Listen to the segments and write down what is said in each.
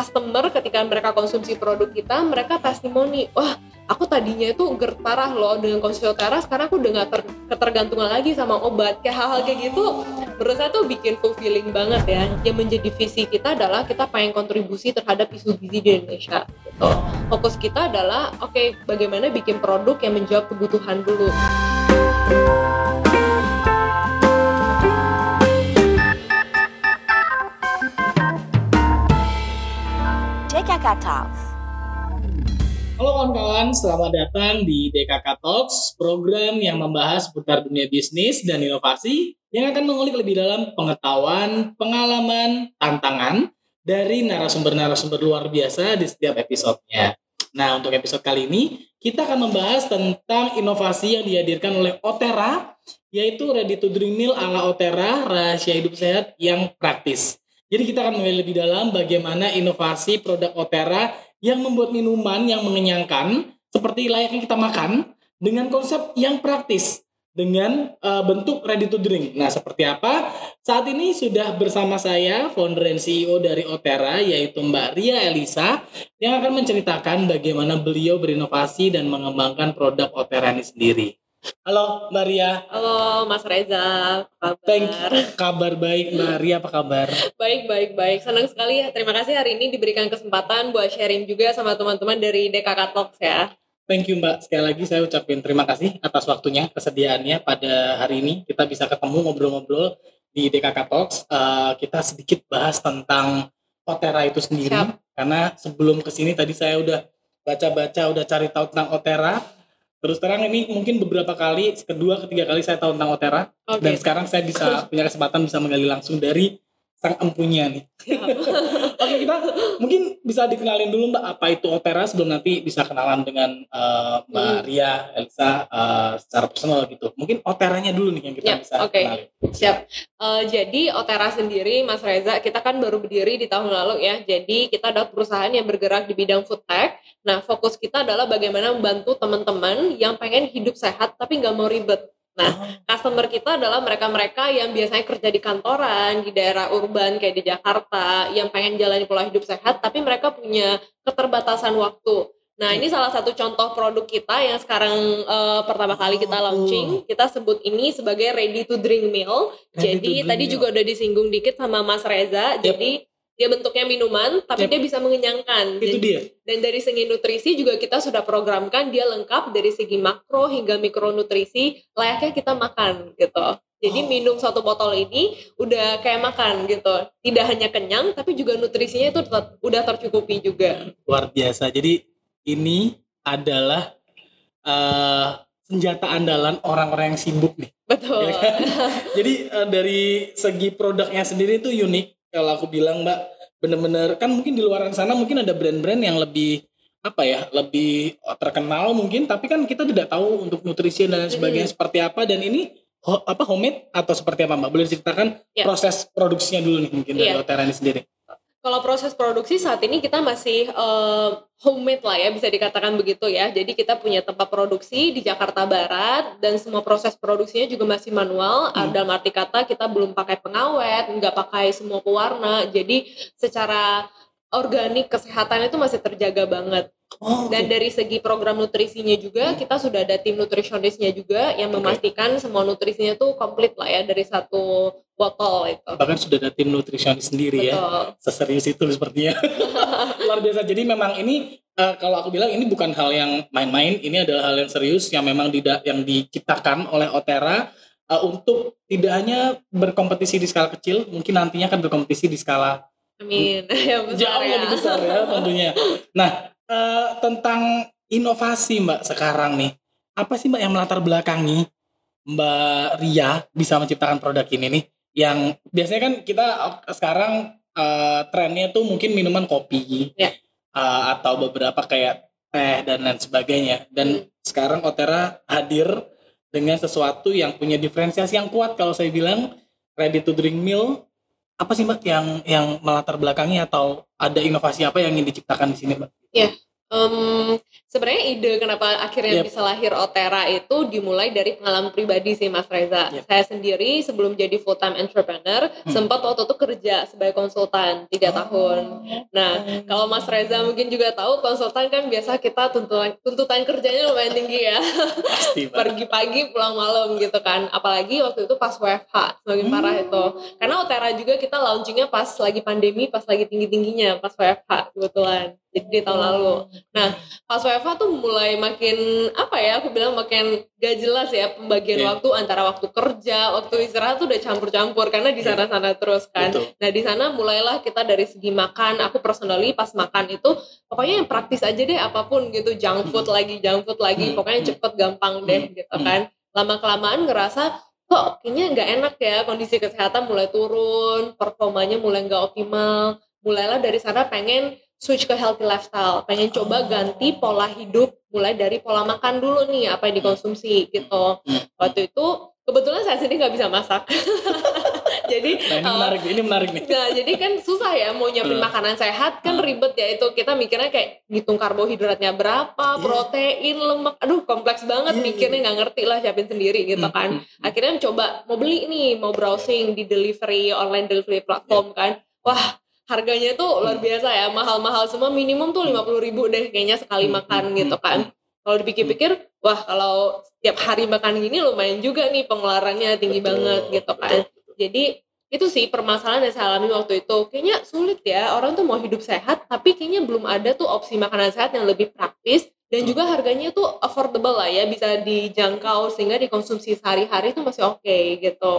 customer ketika mereka konsumsi produk kita mereka testimoni wah aku tadinya itu GERD parah loh dengan konsumsi Otera sekarang aku udah gak ter ketergantungan lagi sama obat. Kayak hal-hal kayak gitu menurut saya tuh bikin fulfilling banget ya. Yang menjadi visi kita adalah kita pengen kontribusi terhadap isu gizi di Indonesia gitu. fokus kita adalah oke okay, bagaimana bikin produk yang menjawab kebutuhan dulu DKK Talks. Halo kawan-kawan, selamat datang di DKK Talks, program yang membahas seputar dunia bisnis dan inovasi yang akan mengulik lebih dalam pengetahuan, pengalaman, tantangan dari narasumber-narasumber luar biasa di setiap episodenya. Nah, untuk episode kali ini, kita akan membahas tentang inovasi yang dihadirkan oleh Otera, yaitu ready to drink meal ala Otera, rahasia hidup sehat yang praktis. Jadi kita akan melihat lebih dalam bagaimana inovasi produk Otera yang membuat minuman yang mengenyangkan seperti layaknya kita makan dengan konsep yang praktis dengan uh, bentuk ready to drink. Nah, seperti apa? Saat ini sudah bersama saya founder dan CEO dari Otera yaitu Mbak Ria Elisa yang akan menceritakan bagaimana beliau berinovasi dan mengembangkan produk Otera ini sendiri. Halo Mbak Ria. Halo Mas Reza, apa kabar? Thank you. Kabar baik Mbak Ria, apa kabar? baik, baik, baik. Senang sekali. Terima kasih hari ini diberikan kesempatan buat sharing juga sama teman-teman dari DKK Talks ya. Thank you Mbak. Sekali lagi saya ucapin terima kasih atas waktunya, kesediaannya pada hari ini. Kita bisa ketemu ngobrol-ngobrol di DKK Talks. Uh, kita sedikit bahas tentang Otera itu sendiri. Siap. Karena sebelum ke sini tadi saya udah baca-baca, udah cari tahu tentang Otera Terus terang ini mungkin beberapa kali, kedua, ketiga kali saya tahu tentang Otera. Okay. Dan sekarang saya bisa punya kesempatan bisa menggali langsung dari sang empunya nih. Oke kita mungkin bisa dikenalin dulu Mbak apa itu Otera sebelum nanti bisa kenalan dengan uh, Mbak hmm. Ria, Elisa uh, secara personal gitu. Mungkin Oteranya dulu nih yang kita ya, bisa okay. kenalin. Siap. Uh, jadi Otera sendiri Mas Reza kita kan baru berdiri di tahun lalu ya. Jadi kita adalah perusahaan yang bergerak di bidang food tech. Nah fokus kita adalah bagaimana membantu teman-teman yang pengen hidup sehat tapi nggak mau ribet Nah, customer kita adalah mereka-mereka yang biasanya kerja di kantoran, di daerah urban kayak di Jakarta, yang pengen jalani pola hidup sehat, tapi mereka punya keterbatasan waktu. Nah, ini salah satu contoh produk kita yang sekarang uh, pertama kali kita launching. Kita sebut ini sebagai ready to drink meal. Ready Jadi tadi meal. juga udah disinggung dikit sama Mas Reza. Yep. Jadi dia bentuknya minuman tapi yep. dia bisa mengenyangkan. Itu dia. Dan dari segi nutrisi juga kita sudah programkan dia lengkap dari segi makro hingga mikronutrisi layaknya kita makan gitu. Jadi oh. minum satu botol ini udah kayak makan gitu. Tidak hanya kenyang tapi juga nutrisinya itu ter udah tercukupi juga. Luar biasa. Jadi ini adalah uh, senjata andalan orang-orang yang sibuk nih. Betul. Ya kan? Jadi uh, dari segi produknya sendiri itu unik kalau aku bilang mbak bener-bener kan mungkin di luar sana mungkin ada brand-brand yang lebih apa ya lebih terkenal mungkin tapi kan kita tidak tahu untuk nutrisi dan lain sebagainya hmm. seperti apa dan ini ho, apa homemade atau seperti apa mbak boleh diceritakan ya. proses produksinya dulu nih mungkin ya. dari Otera ini sendiri kalau proses produksi saat ini kita masih uh, homemade lah ya bisa dikatakan begitu ya. Jadi kita punya tempat produksi di Jakarta Barat dan semua proses produksinya juga masih manual. Hmm. Dalam arti kata kita belum pakai pengawet, nggak pakai semua pewarna. Jadi secara organik kesehatan itu masih terjaga banget. Oh, Dan dari segi program nutrisinya juga kita sudah ada tim nutrisionisnya juga yang memastikan okay. semua nutrisinya tuh komplit lah ya dari satu botol itu. Bahkan sudah ada tim nutrisionis sendiri ya. Betul. ya. Seserius itu sepertinya. Luar biasa. Jadi memang ini uh, kalau aku bilang ini bukan hal yang main-main, ini adalah hal yang serius yang memang tidak yang diciptakan oleh Otera uh, untuk tidak hanya berkompetisi di skala kecil, mungkin nantinya akan berkompetisi di skala Amin. Ya, jauh ya. lebih besar ya tentunya. Nah, uh, tentang inovasi Mbak sekarang nih. Apa sih Mbak yang melatar belakangi Mbak Ria bisa menciptakan produk ini nih? Yang biasanya kan kita sekarang uh, trennya tuh mungkin minuman kopi ya. uh, atau beberapa kayak teh dan lain sebagainya. Dan hmm. sekarang Otera hadir dengan sesuatu yang punya diferensiasi yang kuat kalau saya bilang ready to drink meal apa sih mbak yang yang melatar belakangi atau ada inovasi apa yang ingin diciptakan di sini mbak? Ya, Um, sebenarnya ide kenapa akhirnya Yep. bisa lahir Otera itu dimulai dari pengalaman pribadi sih Mas Reza. Yep. Saya sendiri sebelum jadi full time entrepreneur Hmm. sempat waktu itu kerja sebagai konsultan tiga tahun. Nah kalau Mas Reza mungkin juga tahu konsultan kan biasa kita tuntutan tuntutan kerjanya lumayan tinggi ya. Pasti. Pergi pagi pulang malam gitu kan. Apalagi waktu itu pas WFH semakin Hmm. parah itu. Karena Otera juga kita launchingnya pas lagi pandemi, pas lagi tinggi tingginya, pas WFH kebetulan. Jadi di tahun lalu. Pas WFH tuh mulai makin apa ya aku bilang makin gak jelas ya pembagian Iya. waktu antara waktu kerja waktu istirahat tuh udah campur-campur karena di Iya. sana-sana terus kan Betul. nah di sana mulailah kita dari segi makan aku personally pas makan itu pokoknya yang praktis aja deh apa pun gitu junk food lagi junk food lagi Hmm. pokoknya cepet gampang deh Hmm. gitu Hmm. kan lama kelamaan ngerasa kok kayaknya nggak enak ya kondisi kesehatan mulai turun performanya mulai nggak optimal mulailah dari sana pengen switch ke healthy lifestyle pengen coba ganti pola hidup mulai dari pola makan dulu nih apa yang dikonsumsi gitu Hmm. waktu itu kebetulan saya sendiri nggak bisa masak jadi Nah, ini uh, menarik, ini menarik nih. Nah, jadi kan susah ya mau nyiapin Hmm. makanan sehat kan Hmm. ribet ya itu kita mikirnya kayak ngitung karbohidratnya berapa, Iya. protein, lemak, aduh kompleks banget Iya, mikirnya nggak ngerti lah siapin sendiri gitu kan. Akhirnya coba mau beli nih, mau browsing di delivery online delivery platform kan. Wah harganya tuh luar Hmm. biasa ya mahal-mahal semua minimum tuh 50.000 ribu deh kayaknya sekali Hmm, makan hmm, gitu kan. Kalau dipikir-pikir, wah kalau setiap hari makan gini lumayan juga nih pengeluarannya tinggi Betul, banget gitu kan. betul. Jadi itu sih permasalahan yang saya alami waktu itu. Kayaknya sulit ya, orang tuh mau hidup sehat, tapi kayaknya belum ada tuh opsi makanan sehat yang lebih praktis dan Hmm. juga harganya tuh affordable lah ya, bisa dijangkau sehingga dikonsumsi sehari-hari itu masih oke gitu.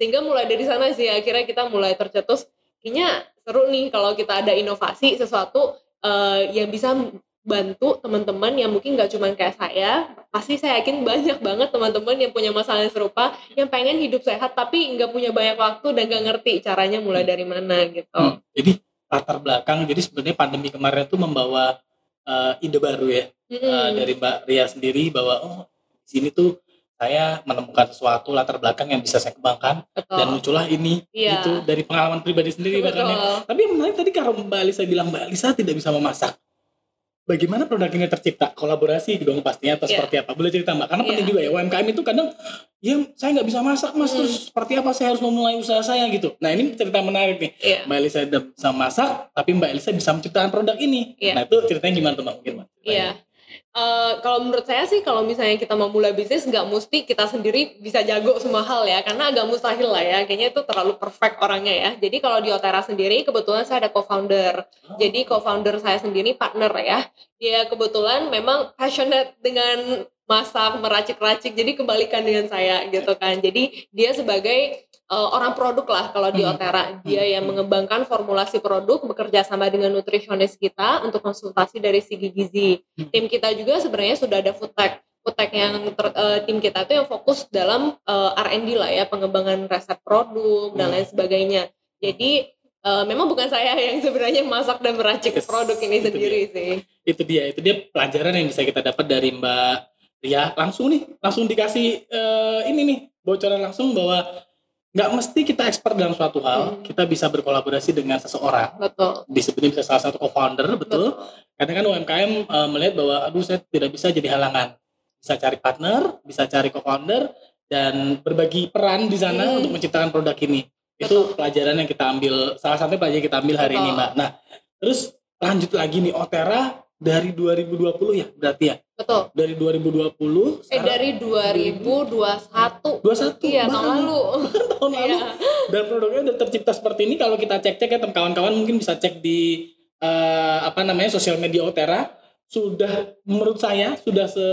Sehingga mulai dari sana sih akhirnya kita mulai tercetus, kayaknya seru nih kalau kita ada inovasi sesuatu eh, yang bisa bantu teman-teman yang mungkin nggak cuma kayak saya, pasti saya yakin banyak banget teman-teman yang punya masalah yang serupa, yang pengen hidup sehat tapi nggak punya banyak waktu dan nggak ngerti caranya mulai dari mana gitu. Hmm. Jadi latar belakang, jadi sebenarnya pandemi kemarin itu membawa eh, ide baru ya Mm-mm. eh, dari Mbak Ria sendiri bahwa oh di sini tuh saya menemukan sesuatu latar belakang yang bisa saya kembangkan Betul. dan muncullah ini Iya. gitu dari pengalaman pribadi sendiri bahkan ya. Tapi yang menarik tadi kalau Mbak Alisa bilang Mbak Alisa tidak bisa memasak. Bagaimana produk ini tercipta? Kolaborasi dong pastinya atau Iya. seperti apa? Boleh cerita Mbak? Karena Iya. penting juga ya UMKM itu kadang ya saya nggak bisa masak mas Hmm. terus seperti apa saya harus memulai usaha saya gitu. Nah ini cerita menarik nih. Iya. Mbak Elisa bisa masak, tapi Mbak Elisa bisa menciptakan produk ini. Iya. Nah itu ceritanya gimana tuh Mbak? Mungkin Mbak. Iya. Eh, kalau menurut saya sih kalau misalnya kita mau mulai bisnis nggak mesti kita sendiri bisa jago semua hal ya karena agak mustahil lah ya. Kayaknya itu terlalu perfect orangnya ya. Jadi kalau di Otera sendiri kebetulan saya ada co-founder. Jadi co-founder saya sendiri partner ya. Dia kebetulan memang passionate dengan masak meracik-racik jadi kebalikan dengan saya gitu kan. Jadi dia sebagai eh, orang produk lah kalau di Hmm. Otera dia Hmm. yang mengembangkan formulasi produk bekerja sama dengan nutrisionis kita untuk konsultasi dari segi gizi Hmm. tim kita juga sebenarnya sudah ada food tech food tech yang ter- eh, tim kita itu yang fokus dalam eh, R&D lah ya pengembangan resep produk dan lain sebagainya jadi eh, memang bukan saya yang sebenarnya masak dan meracik Yes, produk ini sendiri sih Itu dia, itu dia pelajaran yang bisa kita dapat dari Mbak Ria. Langsung nih, langsung dikasih eh, ini nih bocoran langsung bahwa nggak mesti kita expert dalam suatu hal, Hmm. kita bisa berkolaborasi dengan seseorang. betul Disebutnya bisa salah satu co-founder, betul. Kadang kan UMKM eh, melihat bahwa aduh saya tidak bisa jadi halangan. Bisa cari partner, bisa cari co-founder dan berbagi peran di sana Hmm. untuk menciptakan produk ini. Itu pelajaran yang kita ambil, salah satu pelajaran yang kita ambil hari ini, Betul. Mbak. Nah, terus lanjut lagi nih Otera dari 2020 ya berarti ya. Betul. Dari 2020 eh sekarang dari 2021 21 iya tahun lalu. tahun lalu. Iya. Dan produknya udah tercipta seperti ini. Kalau kita cek-cek ya kawan-kawan mungkin bisa cek di eh, apa namanya sosial media Otera. Sudah menurut saya sudah se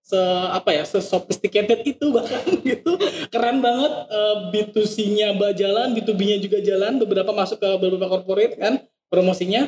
se apa ya se sophisticated itu bahkan gitu. Keren banget. Eh, B2C-nya jalan B2B-nya juga jalan. Beberapa masuk ke beberapa corporate kan promosinya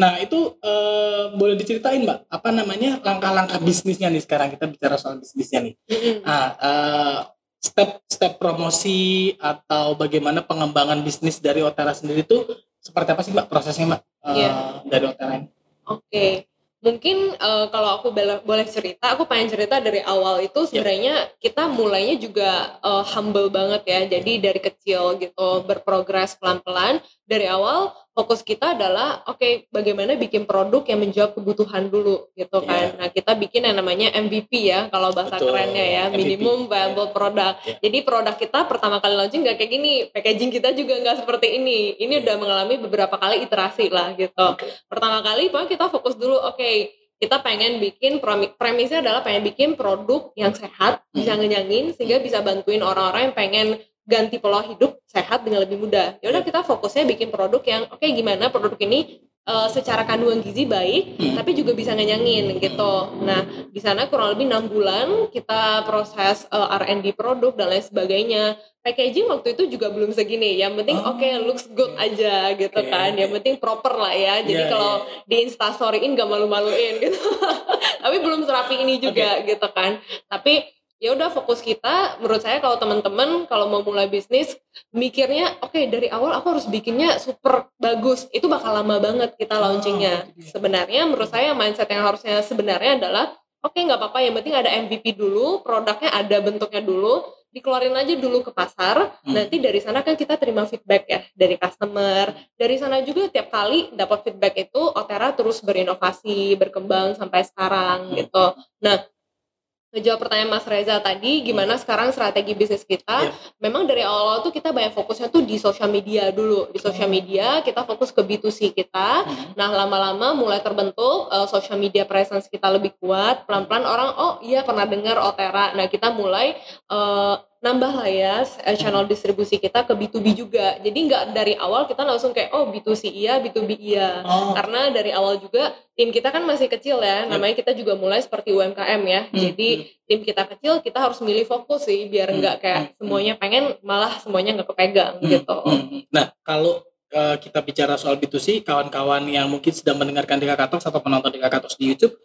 nah itu eh, boleh diceritain mbak apa namanya langkah-langkah bisnisnya nih sekarang kita bicara soal bisnisnya nih Mm-mm. Nah, eh, step-step promosi atau bagaimana pengembangan bisnis dari Otera sendiri itu seperti apa sih Mbak prosesnya Mbak eh, Iya. dari Otera ini? Oke, mungkin eh, kalau aku boleh cerita, aku pengen cerita dari awal itu sebenarnya kita mulainya juga eh, humble banget ya. Jadi dari kecil gitu berprogres pelan-pelan. Dari awal fokus kita adalah oke okay, bagaimana bikin produk yang menjawab kebutuhan dulu gitu kan. Yeah. Nah, kita bikin yang namanya MVP ya kalau bahasa Betul. kerennya ya, MVP. minimum viable yeah. product. Yeah. Jadi produk kita pertama kali launching nggak kayak gini, packaging kita juga nggak seperti ini. Ini yeah. udah mengalami beberapa kali iterasi lah gitu. Okay. Pertama kali pokoknya kita fokus dulu oke okay, kita pengen bikin premisnya adalah pengen bikin produk yang sehat, bisa hmm. ngenyangin sehingga bisa bantuin orang-orang yang pengen ganti pola hidup sehat dengan lebih mudah. Ya udah kita fokusnya bikin produk yang oke okay, gimana produk ini uh, secara kandungan gizi baik, hmm. tapi juga bisa ngenyangin gitu. Nah di sana kurang lebih enam bulan kita proses uh, eh, R&D produk dan lain sebagainya. Packaging waktu itu juga belum segini. Yang penting oh. oke okay, looks good aja gitu okay. kan. Yang penting proper lah ya. Jadi yeah, kalau yeah. di instastoryin gak malu-maluin gitu. tapi belum serapi ini juga okay. gitu kan. Tapi ya udah fokus kita menurut saya kalau teman-teman kalau mau mulai bisnis mikirnya oke okay, dari awal aku harus bikinnya super bagus. Itu bakal lama banget kita oh, launchingnya. oh, sebenarnya menurut saya mindset yang harusnya sebenarnya adalah oke okay, nggak apa-apa yang penting ada MVP dulu produknya ada bentuknya dulu dikeluarin aja dulu ke pasar. Hmm. nanti dari sana kan kita terima feedback ya dari customer. Dari sana juga tiap kali dapat feedback itu Otera terus berinovasi berkembang sampai sekarang hmm. gitu. Nah ngejawab pertanyaan Mas Reza tadi gimana sekarang strategi bisnis kita yeah. memang dari awal-awal tuh kita banyak fokusnya tuh di sosial media dulu di sosial hmm. media kita fokus ke B2C kita hmm. nah lama-lama mulai terbentuk uh, social media presence kita lebih kuat pelan-pelan orang oh iya pernah dengar Otera nah kita mulai uh, nambah lah ya eh, channel distribusi kita ke B2B juga. Jadi nggak dari awal kita langsung kayak oh B2C iya, B2B iya. Oh. Karena dari awal juga tim kita kan masih kecil ya. Namanya kita juga mulai seperti UMKM ya. Hmm. Jadi hmm. tim kita kecil, kita harus milih fokus sih biar nggak hmm. kayak hmm. semuanya pengen malah semuanya nggak kepegang hmm. gitu. Hmm. Nah, kalau uh, kita bicara soal B2C, kawan-kawan yang mungkin sedang mendengarkan di Kakatos atau penonton di Kakatos di YouTube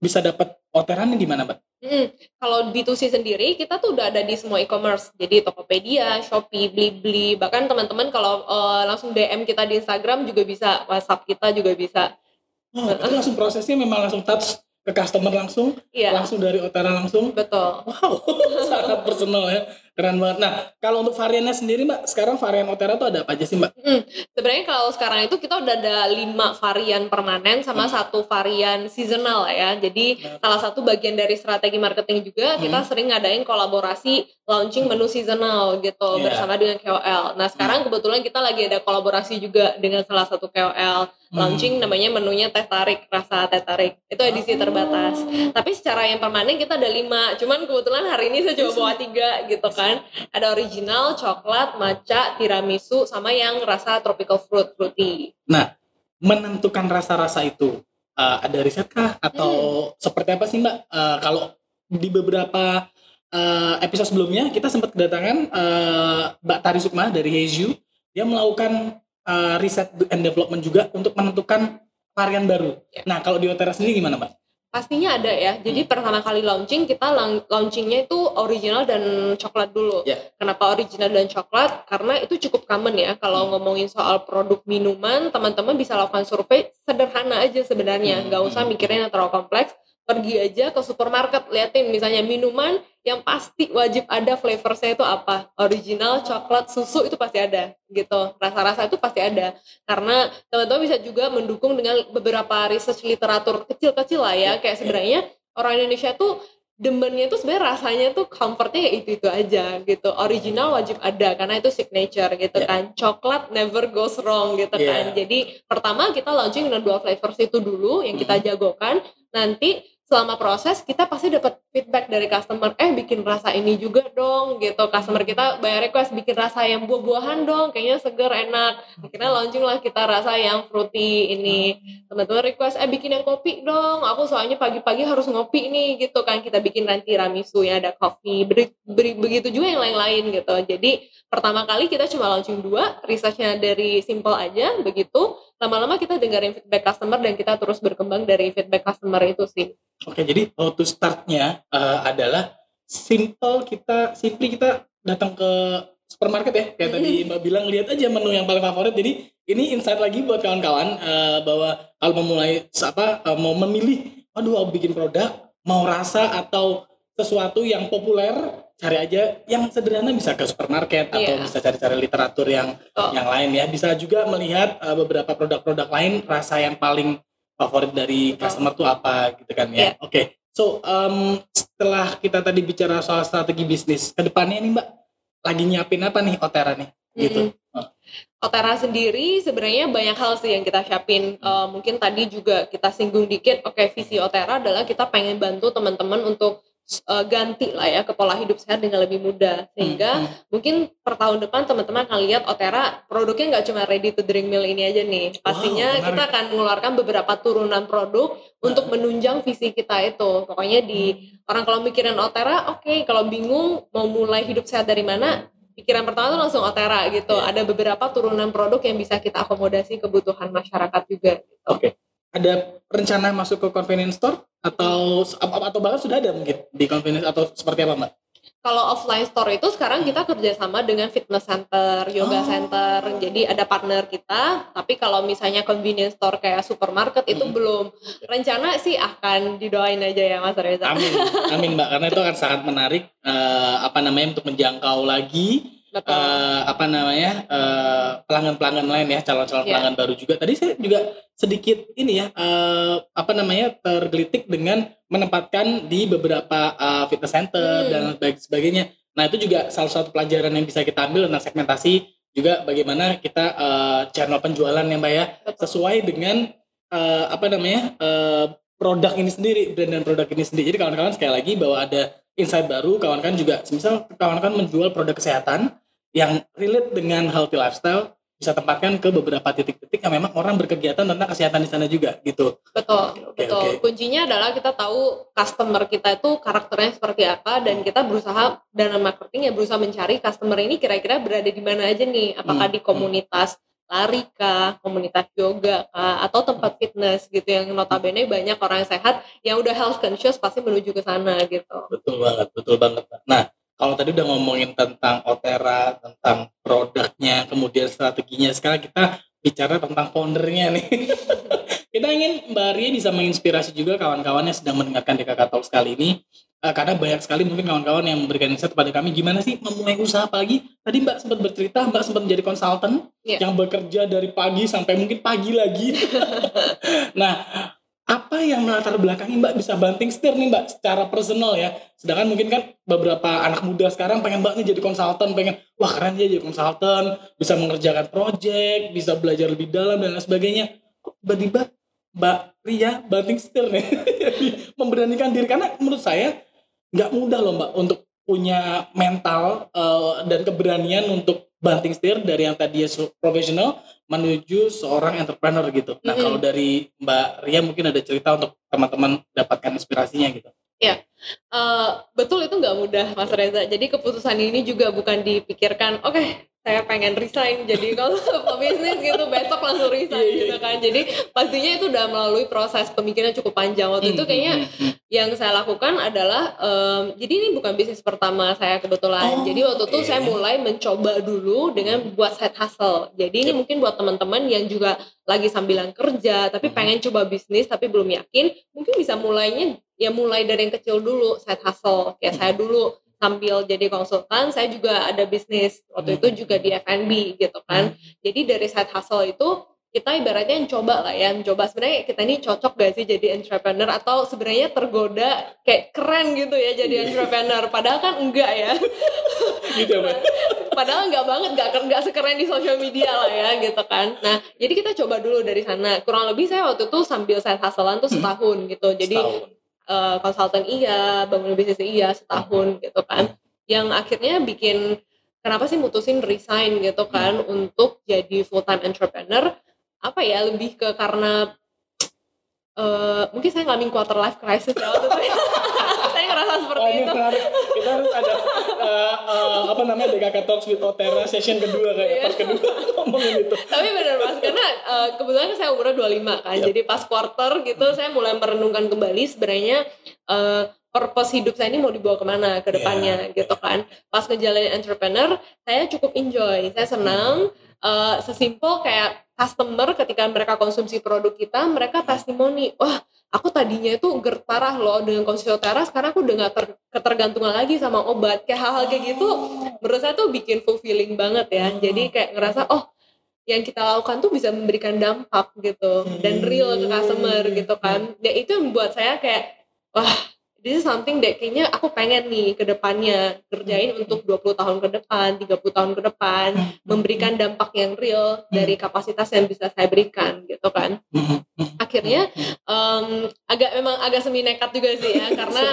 bisa dapat orderannya di mana, Mbak? Hmm, kalau B2C sendiri kita tuh udah ada di semua e-commerce. Jadi Tokopedia, Shopee, Blibli, bahkan teman-teman kalau uh, langsung DM kita di Instagram juga bisa, WhatsApp kita juga bisa. Oh, itu langsung prosesnya memang langsung touch ke customer langsung, iya. langsung dari Otara langsung. Betul. Wow, sangat personal ya. Keren banget. Nah, kalau untuk variannya sendiri Mbak, sekarang varian Otera tuh ada apa aja sih Mbak? Hmm, sebenarnya kalau sekarang itu kita udah ada lima varian permanen sama hmm. satu varian seasonal ya. Jadi nah. salah satu bagian dari strategi marketing juga hmm. kita sering ngadain kolaborasi launching menu seasonal gitu yeah. bersama dengan KOL. Nah sekarang hmm. kebetulan kita lagi ada kolaborasi juga dengan salah satu KOL hmm. launching namanya menunya teh tarik rasa teh tarik itu edisi terbatas. Tapi secara yang permanen kita ada lima. Cuman kebetulan hari ini saya coba bawa tiga gitu kan kan ada original coklat matcha tiramisu sama yang rasa tropical fruit fruity nah menentukan rasa-rasa itu uh, ada riset kah atau hmm. seperti apa sih mbak uh, kalau di beberapa uh, episode sebelumnya kita sempat kedatangan uh, mbak Tari Sukma dari Heju dia melakukan uh, riset and development juga untuk menentukan varian baru. Ya. Nah, kalau di Otera sendiri gimana, Mbak? Pastinya ada ya. Jadi hmm. pertama kali launching kita launchingnya itu original dan coklat dulu. Yeah. Kenapa original dan coklat? Karena itu cukup common ya. Kalau hmm. ngomongin soal produk minuman, teman-teman bisa lakukan survei sederhana aja sebenarnya. Hmm. Nggak usah mikirin yang terlalu kompleks pergi aja ke supermarket liatin misalnya minuman yang pasti wajib ada flavornya itu apa. Original coklat susu itu pasti ada gitu. Rasa-rasa itu pasti ada. Karena teman-teman bisa juga mendukung dengan beberapa research literatur kecil-kecil lah ya. Kayak sebenarnya orang Indonesia tuh demennya itu sebenarnya rasanya tuh comfortnya ya itu itu aja gitu. Original wajib ada karena itu signature gitu yeah. kan. Coklat never goes wrong gitu yeah. kan jadi pertama kita launching dengan dua flavors itu dulu yang kita jagokan nanti selama proses kita pasti dapat feedback dari customer eh bikin rasa ini juga dong gitu. Customer kita bayar request bikin rasa yang buah-buahan dong kayaknya seger enak. Akhirnya launching lah kita rasa yang fruity ini. Teman-teman request eh bikin yang kopi dong aku soalnya pagi-pagi harus ngopi nih gitu kan. Kita bikin nanti ramisu ya ada coffee beri, beri, begitu juga yang lain-lain gitu. Jadi pertama kali kita cuma launching dua researchnya dari simple aja begitu lama-lama kita dengerin feedback customer dan kita terus berkembang dari feedback customer itu sih Oke, jadi how to startnya uh, adalah simple kita, simply kita datang ke supermarket ya, kayak tadi Mbak bilang lihat aja menu yang paling favorit. Jadi ini insight lagi buat kawan-kawan uh, bahwa kalau memulai apa uh, mau memilih, aduh mau bikin produk, mau rasa atau sesuatu yang populer cari aja yang sederhana bisa ke supermarket atau Iya. bisa cari-cari literatur yang Oh. yang lain ya. Bisa juga melihat uh, beberapa produk-produk lain rasa yang paling favorit dari Betul. customer tuh apa gitu kan ya. Iya. Oke. So, um, setelah kita tadi bicara soal strategi bisnis, ke depannya nih Mbak lagi nyiapin apa nih Otera nih? Gitu. Mm-mm. Otera sendiri sebenarnya banyak hal sih yang kita siapin. Eh, mungkin tadi juga kita singgung dikit. Oke, visi Otera adalah kita pengen bantu teman-teman untuk eh, ganti lah ya ke pola hidup sehat dengan lebih mudah. Sehingga Hmm, hmm. mungkin per tahun depan teman-teman akan lihat Otera produknya nggak cuma ready to drink meal ini aja nih. Pastinya menarik. kita akan mengeluarkan beberapa turunan produk untuk menunjang visi kita itu. Pokoknya di orang kalau mikirin Otera, oke kalau bingung mau mulai hidup sehat dari mana, pikiran pertama tuh langsung Otera gitu. Iya. Ada beberapa turunan produk yang bisa kita akomodasi kebutuhan masyarakat juga. Gitu. Oke. Ada rencana masuk ke convenience store atau atau bahkan sudah ada mungkin di convenience atau seperti apa Mbak? Kalau offline store itu sekarang kita kerjasama dengan fitness center, yoga Oh. center. Jadi ada partner kita. Tapi kalau misalnya convenience store kayak supermarket itu Hmm. belum. Rencana sih akan didoain aja ya Mas Reza. Amin, amin Mbak, karena itu akan sangat menarik eh, apa namanya untuk menjangkau lagi Betul. eh, apa namanya eh, pelanggan-pelanggan lain ya, calon-calon Iya. pelanggan baru juga. Tadi saya juga sedikit ini ya eh, apa namanya tergelitik dengan menempatkan di beberapa eh, fitness center Hmm. dan baik sebagainya. Nah itu juga salah satu pelajaran yang bisa kita ambil tentang segmentasi juga bagaimana kita eh, channel penjualan ya Mbak ya Betul. sesuai dengan eh, apa namanya eh, produk ini sendiri brand dan produk ini sendiri. Jadi kawan-kawan sekali lagi bahwa ada insight baru, kawan-kawan juga misal kawan-kawan menjual produk kesehatan yang relate dengan healthy lifestyle bisa tempatkan ke beberapa titik-titik yang memang orang berkegiatan tentang kesehatan di sana juga gitu. Betul, Oke, betul. oke. Kuncinya adalah kita tahu customer kita itu karakternya seperti apa dan kita berusaha dalam marketing ya berusaha mencari customer ini kira-kira berada di mana aja nih. Apakah Hmm, di komunitas lari kah, komunitas yoga kah, atau tempat fitness gitu yang notabene banyak orang yang sehat yang udah health conscious pasti menuju ke sana gitu. Betul banget, betul banget. Nah, kalau tadi udah ngomongin tentang Otera, tentang produknya, kemudian strateginya, sekarang kita bicara tentang foundernya nih. kita ingin Mbak Ria bisa menginspirasi juga kawan-kawan yang sedang mendengarkan DKK Talks kali ini. Eh, karena banyak sekali mungkin kawan-kawan yang memberikan insight kepada kami gimana sih memulai usaha apalagi tadi Mbak sempat bercerita Mbak sempat menjadi konsultan Iya. yang bekerja dari pagi sampai mungkin pagi lagi. nah, apa yang melatar belakangi Mbak bisa banting setir nih Mbak secara personal ya. Sedangkan mungkin kan beberapa anak muda sekarang pengen Mbak nih jadi konsultan, pengen wah keren dia jadi konsultan, bisa mengerjakan project, bisa belajar lebih dalam dan lain sebagainya. Tiba-tiba Mbak Ria banting setir nih, memberanikan diri karena menurut saya nggak mudah loh Mbak untuk punya mental eh, dan keberanian untuk banting setir dari yang tadi profesional menuju seorang entrepreneur gitu. Nah Mm-mm. kalau dari Mbak Ria mungkin ada cerita untuk teman-teman dapatkan inspirasinya gitu. Eh, betul itu nggak mudah Mas Reza. Jadi keputusan ini juga bukan dipikirkan, oke saya pengen resign jadi kalau pebisnis gitu besok langsung resign Iya, iya, gitu kan. Jadi pastinya itu udah melalui proses pemikiran cukup panjang. Waktu itu Hmm, kayaknya hmm, yang saya lakukan adalah em, jadi ini bukan bisnis pertama saya kebetulan. Oh, jadi waktu itu oke. saya mulai mencoba dulu dengan buat side hustle. Jadi ini Yep. mungkin buat teman-teman yang juga lagi sambilan kerja tapi Mhm. pengen coba bisnis tapi belum yakin, mungkin bisa mulainya ya mulai dari yang kecil dulu side hustle. Ya Mhm. saya dulu sambil jadi konsultan, saya juga ada bisnis waktu itu juga di F&B gitu kan. Jadi dari side hustle itu kita ibaratnya yang coba lah ya, mencoba sebenarnya kita ini cocok gak sih jadi entrepreneur atau sebenarnya tergoda kayak keren gitu ya jadi Iya. entrepreneur, padahal kan enggak ya. gitu. Padahal nggak banget, nggak nggak sekeren di sosial media lah ya gitu kan. Nah, jadi kita coba dulu dari sana. Kurang lebih saya waktu itu sambil side hustlean tuh Hmm. setahun gitu. Jadi Setahun. Eh, konsultan iya, bangun bisnis iya setahun gitu kan. Yang akhirnya bikin kenapa sih mutusin resign gitu kan untuk jadi full time entrepreneur? Apa ya lebih ke karena eh, mungkin saya ngalamin quarter life crisis ya waktu itu. saya ngerasa seperti Oh ini itu. menarik. Kita harus ada eh, eh, apa namanya DKK Talks with Otera session kedua kayak Iya. part kedua ngomongin itu. Tapi bener mas, karena eh, kebetulan saya umurnya 25 kan, Yap. jadi pas quarter gitu saya mulai merenungkan kembali sebenarnya eh, purpose hidup saya ini mau dibawa ke mana ke depannya gitu kan. Pas ngejalanin entrepreneur, saya cukup enjoy, saya senang. Eh, sesimpel kayak customer ketika mereka konsumsi produk kita, mereka testimoni, wah aku tadinya itu GERD parah loh dengan konsumsi Otera sekarang aku udah gak ter, ketergantungan lagi sama obat. Kayak hal-hal kayak gitu menurut saya tuh bikin fulfilling banget ya. Jadi kayak ngerasa oh yang kita lakukan tuh bisa memberikan dampak gitu. Dan real ke customer gitu kan. Ya itu yang membuat saya kayak wah this is something that kayaknya aku pengen nih ke depannya. Kerjain untuk 20 tahun ke depan, 30 tahun ke depan, memberikan dampak yang real dari kapasitas yang bisa saya berikan gitu kan. Akhirnya um, agak memang agak semi nekat juga sih ya karena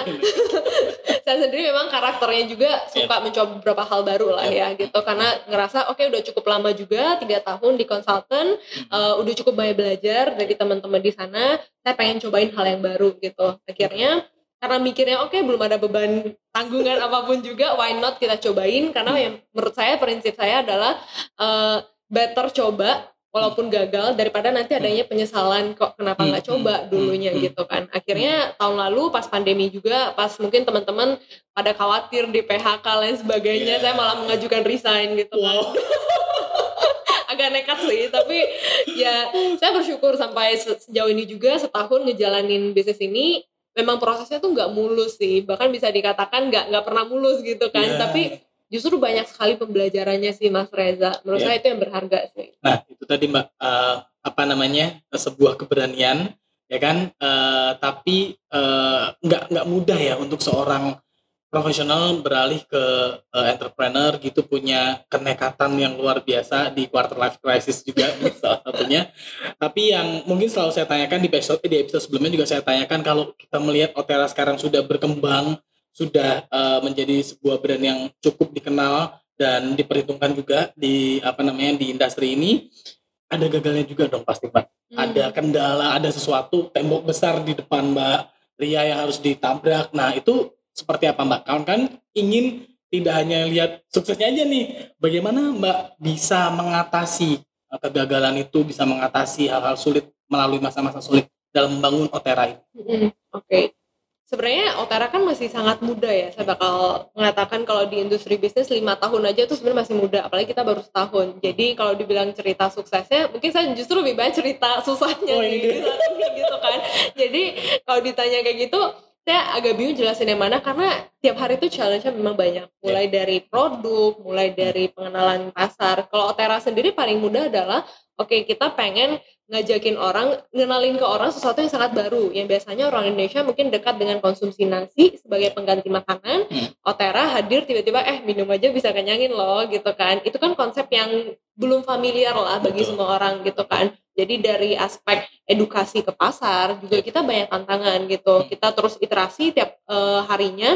saya sendiri memang karakternya juga suka mencoba beberapa hal baru lah ya gitu. Karena ngerasa oke okay, udah cukup lama juga tiga tahun di konsultan uh, udah cukup banyak belajar dari teman-teman di sana saya pengen cobain hal yang baru gitu. Akhirnya karena mikirnya oke okay, belum ada beban tanggungan apa pun juga why not kita cobain karena yang menurut saya prinsip saya adalah uh, better coba walaupun gagal daripada nanti adanya penyesalan kok kenapa nggak hmm, coba hmm, dulunya hmm, gitu kan akhirnya tahun lalu pas pandemi juga pas mungkin teman-teman pada khawatir di PHK lain sebagainya yeah. saya malah mengajukan resign gitu kan. wow. agak nekat sih tapi ya saya bersyukur sampai sejauh ini juga setahun ngejalanin bisnis ini memang prosesnya tuh nggak mulus sih. Bahkan bisa dikatakan nggak nggak pernah mulus gitu kan. Yeah. tapi justru banyak sekali pembelajarannya sih Mas Reza. Menurut yeah. saya itu yang berharga sih. Nah itu tadi Mbak. Uh, apa namanya? Sebuah keberanian ya kan? Uh, tapi uh, nggak nggak mudah ya untuk seorang profesional beralih ke uh, entrepreneur gitu punya kenekatan yang luar biasa di quarter life crisis juga salah satunya. Tapi yang mungkin selalu saya tanyakan di episode di episode sebelumnya juga saya tanyakan kalau kita melihat Otera sekarang sudah berkembang, sudah uh, menjadi sebuah brand yang cukup dikenal dan diperhitungkan juga di apa namanya di industri ini ada gagalnya juga dong pasti Mbak. Hmm. Ada kendala, ada sesuatu tembok besar di depan Mbak Ria yang harus ditabrak. Nah, itu seperti apa Mbak? Kawan kan ingin tidak hanya lihat suksesnya aja nih, bagaimana Mbak bisa mengatasi eh, kegagalan itu, bisa mengatasi hal-hal sulit melalui masa-masa sulit dalam membangun Otera ini. Oke, okay. sebenarnya Otera kan masih sangat muda ya. Saya bakal mengatakan kalau di industri bisnis lima tahun aja tuh sebenarnya masih muda, apalagi kita baru setahun. Jadi kalau dibilang cerita suksesnya, mungkin saya justru lebih banyak cerita susahnya oh, gitu kan. Jadi kalau ditanya kayak gitu, saya agak bingung jelasin yang mana karena tiap hari itu challenge-nya memang banyak. Mulai yeah. dari produk, mulai dari pengenalan pasar. Kalau Otera sendiri paling mudah adalah oke okay, kita pengen ngajakin orang, ngenalin ke orang sesuatu yang sangat baru. Yang biasanya orang Indonesia mungkin dekat dengan konsumsi nasi sebagai pengganti makanan. Hmm. Otera hadir tiba-tiba eh minum aja bisa kenyangin loh gitu kan. Itu kan konsep yang belum familiar lah bagi Betul. semua orang gitu kan. Jadi dari aspek edukasi ke pasar juga kita banyak tantangan gitu. Hmm. Kita terus iterasi tiap uh, harinya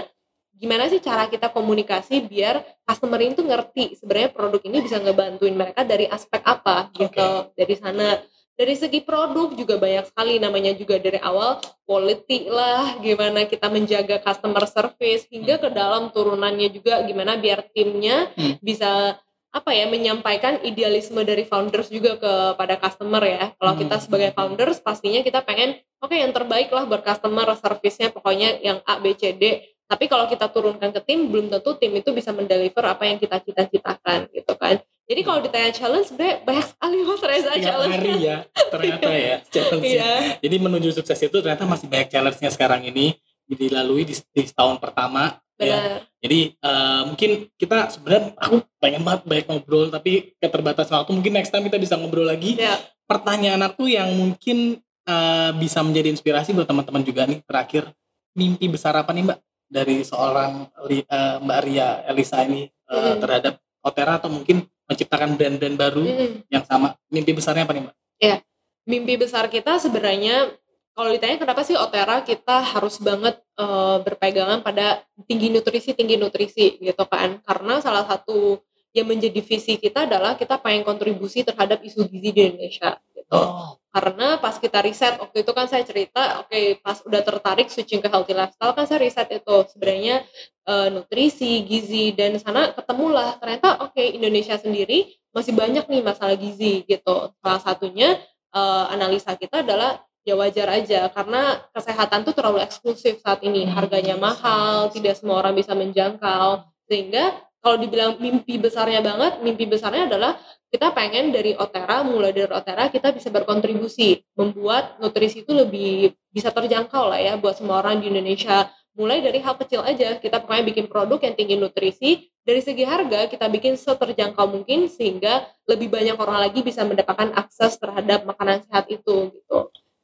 gimana sih cara kita komunikasi biar customer itu ngerti sebenarnya produk ini bisa ngebantuin mereka dari aspek apa gitu. Okay. Dari sana dari segi produk juga banyak sekali namanya juga dari awal quality lah gimana kita menjaga customer service hingga ke dalam turunannya juga gimana biar timnya hmm. bisa apa ya menyampaikan idealisme dari founders juga kepada customer ya. Kalau kita hmm. sebagai founders pastinya kita pengen oke okay, yang terbaik lah buat customer service-nya pokoknya yang A B C D. Tapi kalau kita turunkan ke tim belum tentu tim itu bisa mendeliver apa yang kita cita-citakan gitu kan. Jadi kalau ditanya challenge sebenarnya banyak sekali Mas Reza Setiap challenge. hari ya ternyata ya challenge. Iya. Jadi menuju sukses itu ternyata masih banyak challenge-nya sekarang ini dilalui di, di tahun pertama Ya. Jadi uh, mungkin kita sebenarnya aku pengen banget banyak ngobrol tapi keterbatasan waktu mungkin next time kita bisa ngobrol lagi. Ya. Pertanyaan aku yang mungkin uh, bisa menjadi inspirasi buat teman-teman juga nih terakhir mimpi besar apa nih Mbak dari seorang uh, Mbak Ria Elisa ini uh, hmm. terhadap Otera atau mungkin menciptakan brand-brand baru hmm. yang sama. Mimpi besarnya apa nih Mbak? Ya. Mimpi besar kita sebenarnya kalau ditanya kenapa sih Otera kita harus banget uh, berpegangan pada tinggi nutrisi tinggi nutrisi gitu kan karena salah satu yang menjadi visi kita adalah kita pengen kontribusi terhadap isu gizi di Indonesia gitu oh. karena pas kita riset waktu itu kan saya cerita oke okay, pas udah tertarik switching ke healthy lifestyle kan saya riset itu sebenarnya uh, nutrisi gizi dan sana ketemulah. Ternyata oke okay, Indonesia sendiri masih banyak nih masalah gizi gitu. Salah satunya uh, analisa kita adalah ya wajar aja karena kesehatan tuh terlalu eksklusif saat ini. Hmm, harganya mahal tidak semua orang bisa menjangkau. Sehingga kalau dibilang mimpi besarnya banget, mimpi besarnya adalah kita pengen dari Otera, mulai dari Otera kita bisa berkontribusi membuat nutrisi itu lebih bisa terjangkau lah ya buat semua orang di Indonesia. Mulai dari hal kecil aja, kita pokoknya bikin produk yang tinggi nutrisi, dari segi harga kita bikin seterjangkau mungkin sehingga lebih banyak orang lagi bisa mendapatkan akses terhadap makanan sehat itu gitu.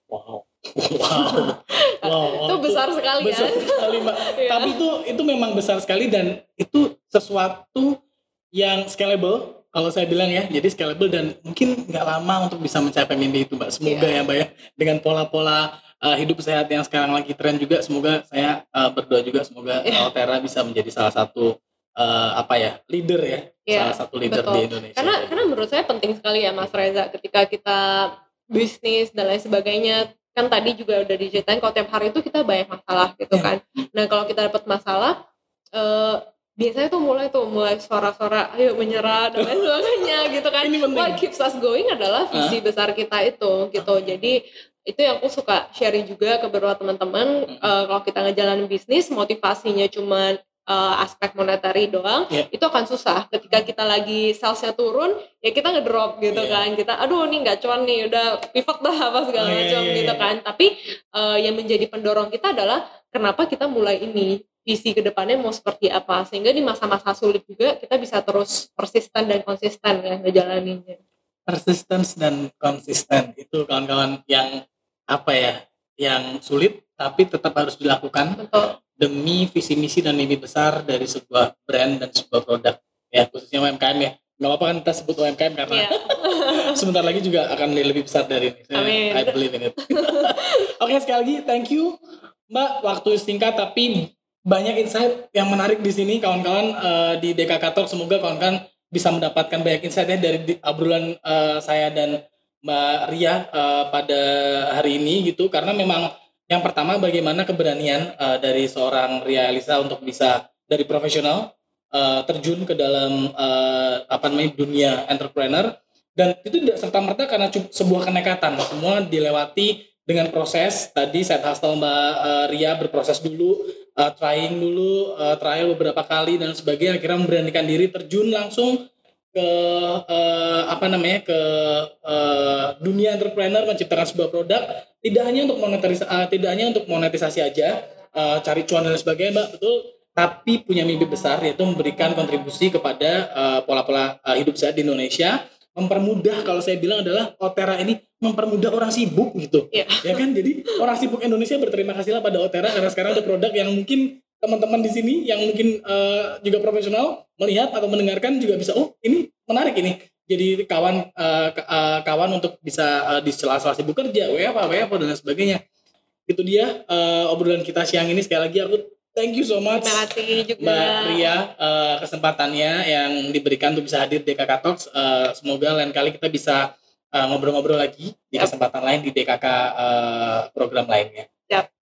Wow. Wow. wow. itu besar sekali besar kan? sekali, Mbak. Iya. Tapi itu itu memang besar sekali dan itu sesuatu yang scalable kalau saya bilang ya. Jadi scalable dan mungkin nggak lama untuk bisa mencapai mimpi itu, Mbak. Semoga Iya. ya, Mbak ya. Dengan pola-pola uh, hidup sehat yang sekarang lagi tren juga semoga saya uh, berdoa juga semoga Iya. uh, Otera bisa menjadi salah satu uh, apa ya? leader ya. Iya, salah satu leader betul. di Indonesia. karena karena menurut saya penting sekali ya Mas Reza ketika kita bisnis dan lain sebagainya kan tadi juga udah diceritain kalau tiap hari itu kita banyak masalah gitu Iya. kan nah kalau kita dapat masalah eh, biasanya tuh mulai tuh mulai suara-suara ayo menyerah dan lain sebagainya gitu kan Ini penting. what keeps us going adalah visi besar kita itu gitu jadi itu yang aku suka sharing juga ke beberapa teman-teman Hmm. eh, kalau kita ngejalanin bisnis motivasinya cuman eh, aspek monetary doang Iya. itu akan susah ketika kita lagi salesnya turun ya kita ngedrop gitu Iya. kan kita aduh ini nggak cuan nih udah pivot dah apa segala Oh, iya, macam iya, gitu iya. kan tapi eh, yang menjadi pendorong kita adalah kenapa kita mulai ini visi ke depannya mau seperti apa. Sehingga di masa-masa sulit juga kita bisa terus persisten dan konsisten ya ngejalaninnya. Persistence dan konsisten. Itu kawan-kawan yang apa ya yang sulit tapi tetap harus dilakukan betul. demi visi misi dan mimpi besar dari sebuah brand dan sebuah produk. Ya khususnya UMKM ya. Nggak apa-apa kan kita sebut UMKM karena Iya. sebentar lagi juga akan lebih besar dari ini. Amin. I believe in it. Oke sekali lagi thank you. Mbak waktu singkat tapi banyak insight yang menarik di sini kawan-kawan eh, di DKK Talk. Semoga kawan-kawan bisa mendapatkan banyak insight ya dari obrolan eh, saya dan Mbak Ria eh, pada hari ini gitu. Karena memang yang pertama bagaimana keberanian eh, dari seorang Ria Elisa untuk bisa dari profesional eh, terjun ke dalam eh, apa namanya dunia entrepreneur. Dan itu tidak serta merta karena sebuah kenekatan. Semua dilewati dengan proses. Tadi set hustle Mbak eh, Ria berproses dulu eh, trying dulu eh, trial beberapa kali dan sebagainya. Akhirnya memberanikan diri terjun langsung ke eh, apa namanya ke eh, dunia entrepreneur menciptakan sebuah produk. Tidak hanya untuk monetisasi tidak hanya untuk monetisasi aja eh, cari cuan dan sebagainya mbak betul. Tapi punya mimpi besar yaitu memberikan kontribusi kepada pola-pola eh, hidup sehat di Indonesia. Mempermudah kalau saya bilang adalah Otera ini mempermudah orang sibuk gitu. Iya. ya kan? Jadi orang sibuk Indonesia berterima kasihlah pada Otera karena sekarang ada produk yang mungkin teman-teman di sini yang mungkin eh, juga profesional melihat atau mendengarkan juga bisa oh ini menarik ini. Jadi kawan eh, kawan untuk bisa eh, di sela-sela sibuk kerja WFA WFA dan lain sebagainya. Itu dia eh, obrolan kita siang ini. Sekali lagi aku thank you so much. Terima kasih juga. Mbak Ria eh, kesempatannya yang diberikan untuk bisa hadir di DKK Talks. Eh, semoga lain kali kita bisa eh, ngobrol-ngobrol lagi di kesempatan lain di DKK eh, program lainnya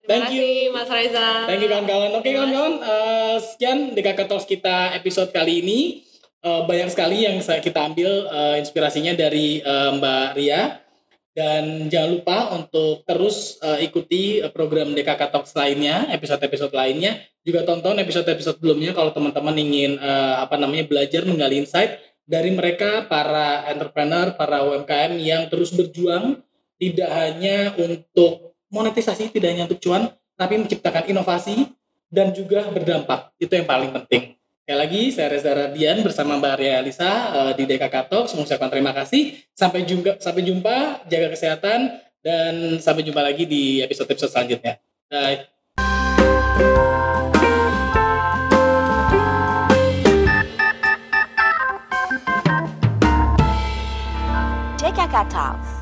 terima Thank kasih Mas Reza Thank you kawan-kawan. Oke Terima kawan-kawan, eh, sekian DKK Talks kita episode kali ini. Eh, banyak sekali yang saya kita ambil eh, inspirasinya dari eh, Mbak Ria. Dan jangan lupa untuk terus eh, ikuti program DKK Talks lainnya, episode-episode lainnya. Juga tonton episode-episode sebelumnya kalau teman-teman ingin eh, apa namanya belajar menggali insight dari mereka para entrepreneur, para UMKM yang terus berjuang tidak hanya untuk monetisasi, tidak hanya untuk cuan, tapi menciptakan inovasi dan juga berdampak. Itu yang paling penting. Sekali lagi, saya Reza Radian bersama Mbak Ria Alisa eh, di DKK Talks. Mengucapkan terima kasih. Sampai jumpa, sampai jumpa, jaga kesehatan, dan sampai jumpa lagi di episode-episode selanjutnya. Bye. DKK Talks.